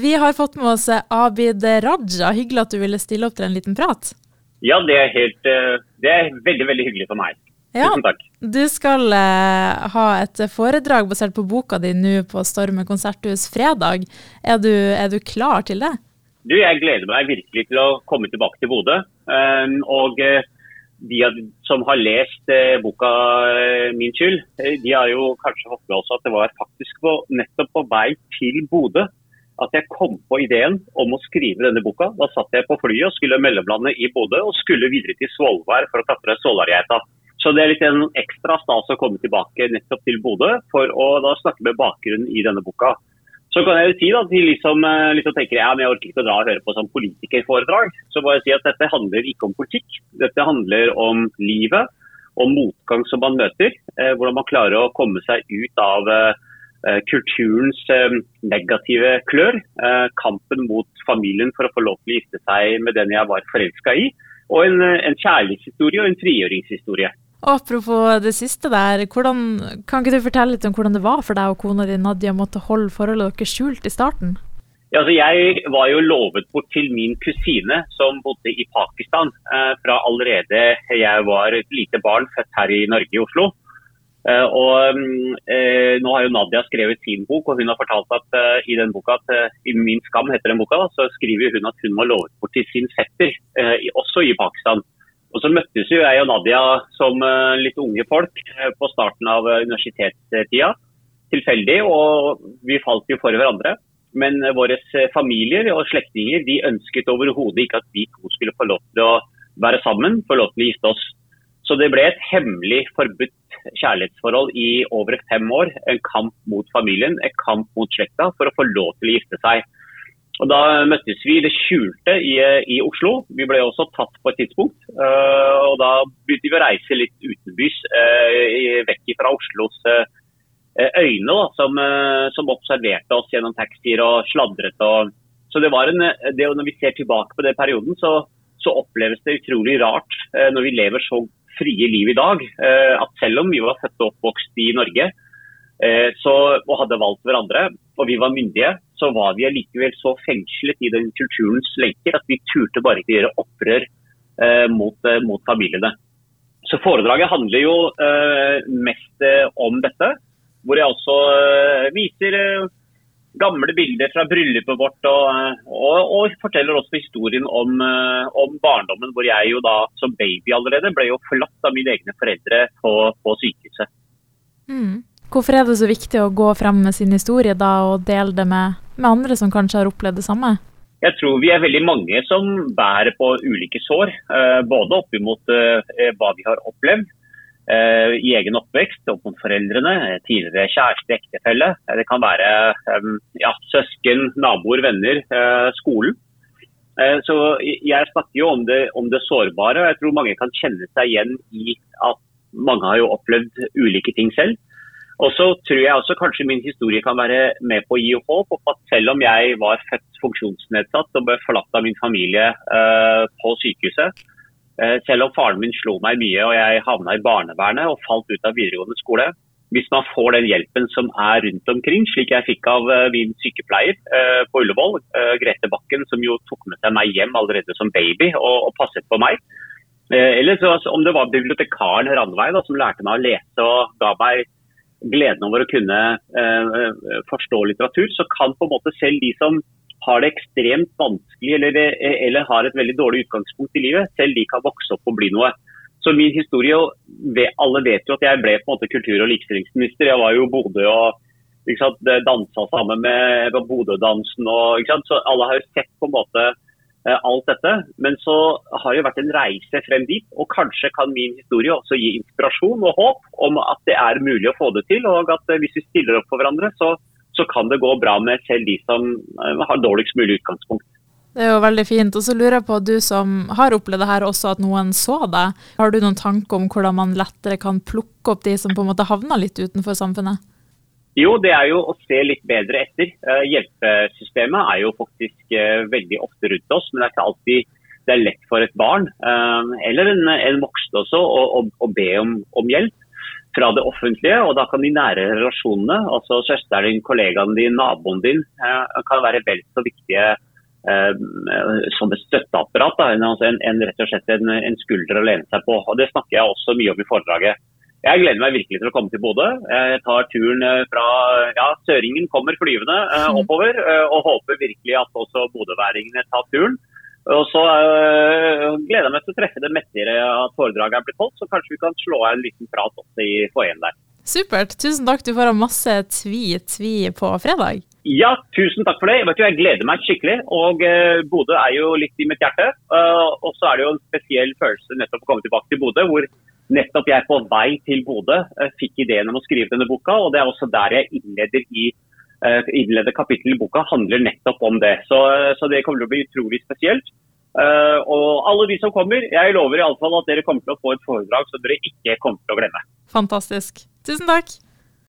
Vi har fått med oss Abid Raja. Hyggelig at du ville stille opp til en liten prat. Ja, det er, helt, eh, det er veldig, veldig hyggelig for meg. Ja, Tusen takk. Du skal uh, ha et foredrag basert på boka di nå på Storme konserthus fredag. Er du, er du, klar til det? Du, Jeg gleder meg virkelig til å komme tilbake til Bodø. Um, og de som har lest boka Min skyld, de har jo kanskje fått med også at det var faktisk på, nettopp på vei til Bodø at jeg kom på ideen om å skrive denne boka. Da satt jeg på flyet og skulle mellomlande i Bodø og skulle videre til Svolvær for å klatre Svolværgeita. Så det er litt en ekstra stas å komme tilbake nettopp til Bodø for å da snakke med bakgrunnen i denne boka. Så kan jeg jo si da, til liksom, liksom tenker ja, men jeg orker ikke å dra og høre på sånn politikerforedrag. Så må jeg si at dette handler ikke om politikk. Dette handler om livet, om motgang som man møter. Eh, hvordan man klarer å komme seg ut av Eh, kulturens eh, negative klør. Eh, kampen mot familien for å få lov til å gifte seg med den jeg var forelska i. Og en, en, kjærlighetshistorie og en frigjøringshistorie. Apropos det siste der, hvordan, kan ikke du fortelle litt om hvordan det var for deg og kona di Nadia måtte holde forholdet deres skjult i starten? Ja, altså jeg var jo lovet bort til min kusine som bodde i Pakistan eh, fra allerede jeg var et lite barn født her i Norge, i Oslo. Uh, og uh, Nå har jo Nadia skrevet sin bok, og hun har fortalt at uh, i den boka, at, i Min skam heter den boka, da, så skriver hun at hun var lovet bort til sin fetter, også i Pakistan. Og Så møttes jo jeg og Nadia som litt unge folk på starten av universitetstida. Tilfeldig, og vi falt jo for hverandre. Men våre familier og slektninger de ønsket overhodet ikke at vi to skulle få lov til å være sammen, få lov til å gifte oss. Så det ble et hemmelig forbudt kjærlighetsforhold i over fem år. En kamp mot familien, en kamp mot slekta for å få lov til å gifte seg. Og Da møttes vi i det skjulte i, i, Oslo. Vi ble også tatt på et tidspunkt. Uh, og Da begynte vi å reise litt utenbys, uh, vekk fra Oslos uh, øyne, da, som, som, observerte oss gjennom taxier og sladret. Og, så det var en, det, Når vi ser tilbake på den perioden, så, så oppleves det utrolig rart når vi lever så frie liv i dag. Eh, at selv om vi var født og oppvokst i Norge eh, så, og hadde valgt hverandre, og vi var myndige, så var vi allikevel så fengslet i den kulturens lenker at vi turte bare ikke gjøre opprør eh, mot, mot, familiene. Så Foredraget handler jo mest om dette, hvor jeg også viser gamle bilder fra bryllupet vårt, og, og, og forteller også historien om, eh, om, barndommen, hvor jeg jo da som baby allerede ble jo forlatt av mine egne foreldre på, på sykehuset. Mm. Hvorfor er det så viktig å gå frem med sin historie da, og dele det med, med andre som kanskje har opplevd det samme? Jeg tror vi er veldig mange som bærer på ulike sår, eh, både oppimot eh, hva vi har opplevd, i egen oppvekst opp mot foreldrene, tidligere kjæreste, ektefelle. Eh, det kan være ja, søsken, naboer, venner, eh, skolen. Så Jeg snakker jo om det, om det sårbare, og jeg tror mange kan kjenne seg igjen i at mange har jo opplevd ulike ting selv. Og så tror jeg også kanskje min historie kan være med på å gi håp at selv om jeg var født funksjonsnedsatt og ble forlatt av min familie på sykehuset, Eh, selv om faren min slo meg mye og jeg havna i barnevernet og falt ut av videregående skole. Hvis man får den hjelpen som er rundt omkring, slik jeg fikk av eh, min sykepleier eh, på Ullevål, Grete Bakken, som jo tok med seg meg hjem allerede som baby og, og passet på meg. Eller så, om det var bibliotekaren Randveig som lærte meg å lese og ga meg gleden over å kunne eh, forstå litteratur, så kan på en måte selv de som har det ekstremt vanskelig eller, eller, har et veldig dårlig utgangspunkt i livet, selv de kan vokse opp og bli noe. Så min historie, Alle vet jo at jeg ble på en måte kultur- og likestillingsminister. Jeg var jo Bodø og dansa sammen med Bodø-dansen. Så alle har jo sett på en måte eh, alt dette. Men så har det jo vært en reise frem dit. Og kanskje kan min historie også gi inspirasjon og håp om at det er mulig å få det til. Og at eh, hvis vi stiller opp for hverandre, så så kan det gå bra med selv de som eh, har dårligst mulig utgangspunkt. Det er jo veldig fint. Og så lurer jeg på, du som har opplevd det her også, at noen så deg. Har du noen tanke om hvordan man lettere kan plukke opp de som på en måte havner litt utenfor samfunnet? Jo, det er jo å se litt bedre etter. Eh, hjelpesystemet er jo faktisk eh, veldig ofte rundt oss, men det er ikke alltid det er lett for et barn eller en, en voksen også å, å, å be om, om hjelp. Fra det offentlige. Og da kan de nære relasjonene, altså søsteren din, kollegaen din, naboen din, kan være vel så viktige som et støtteapparat. Altså en, en, rett og slett en, en skulder å lene seg på. Og Det snakker jeg også mye om i foredraget. Jeg gleder meg virkelig til å komme til Bodø. Jeg tar turen eh, fra ja, Søringen kommer flyvende eh, mm. oppover, eh, og håper virkelig at også bodøværingene tar turen. Og så øh, gleder jeg meg til å treffe det mettere at foredraget er blitt holdt, så kanskje vi kan slå av en liten prat også i foajeen der. Supert. Tusen takk. Du får ha masse tvi-tvi på fredag. Ja, tusen takk for det. Vet jo, jeg gleder meg skikkelig. Og uh, Bodø er jo litt i mitt hjerte. Uh, og så er det jo en spesiell følelse nettopp å komme tilbake til Bodø, hvor nettopp jeg på vei til Bodø uh, fikk ideen om å skrive denne boka. Og det er også der jeg innleder i uh, innleder kapittel i boka, handler nettopp om det. Så, så det kommer til å bli utrolig spesielt. Uh, og alle de som kommer, jeg lover i alle fall at dere kommer til å få et foredrag som dere ikke kommer til å glemme. Fantastisk. Tusen takk.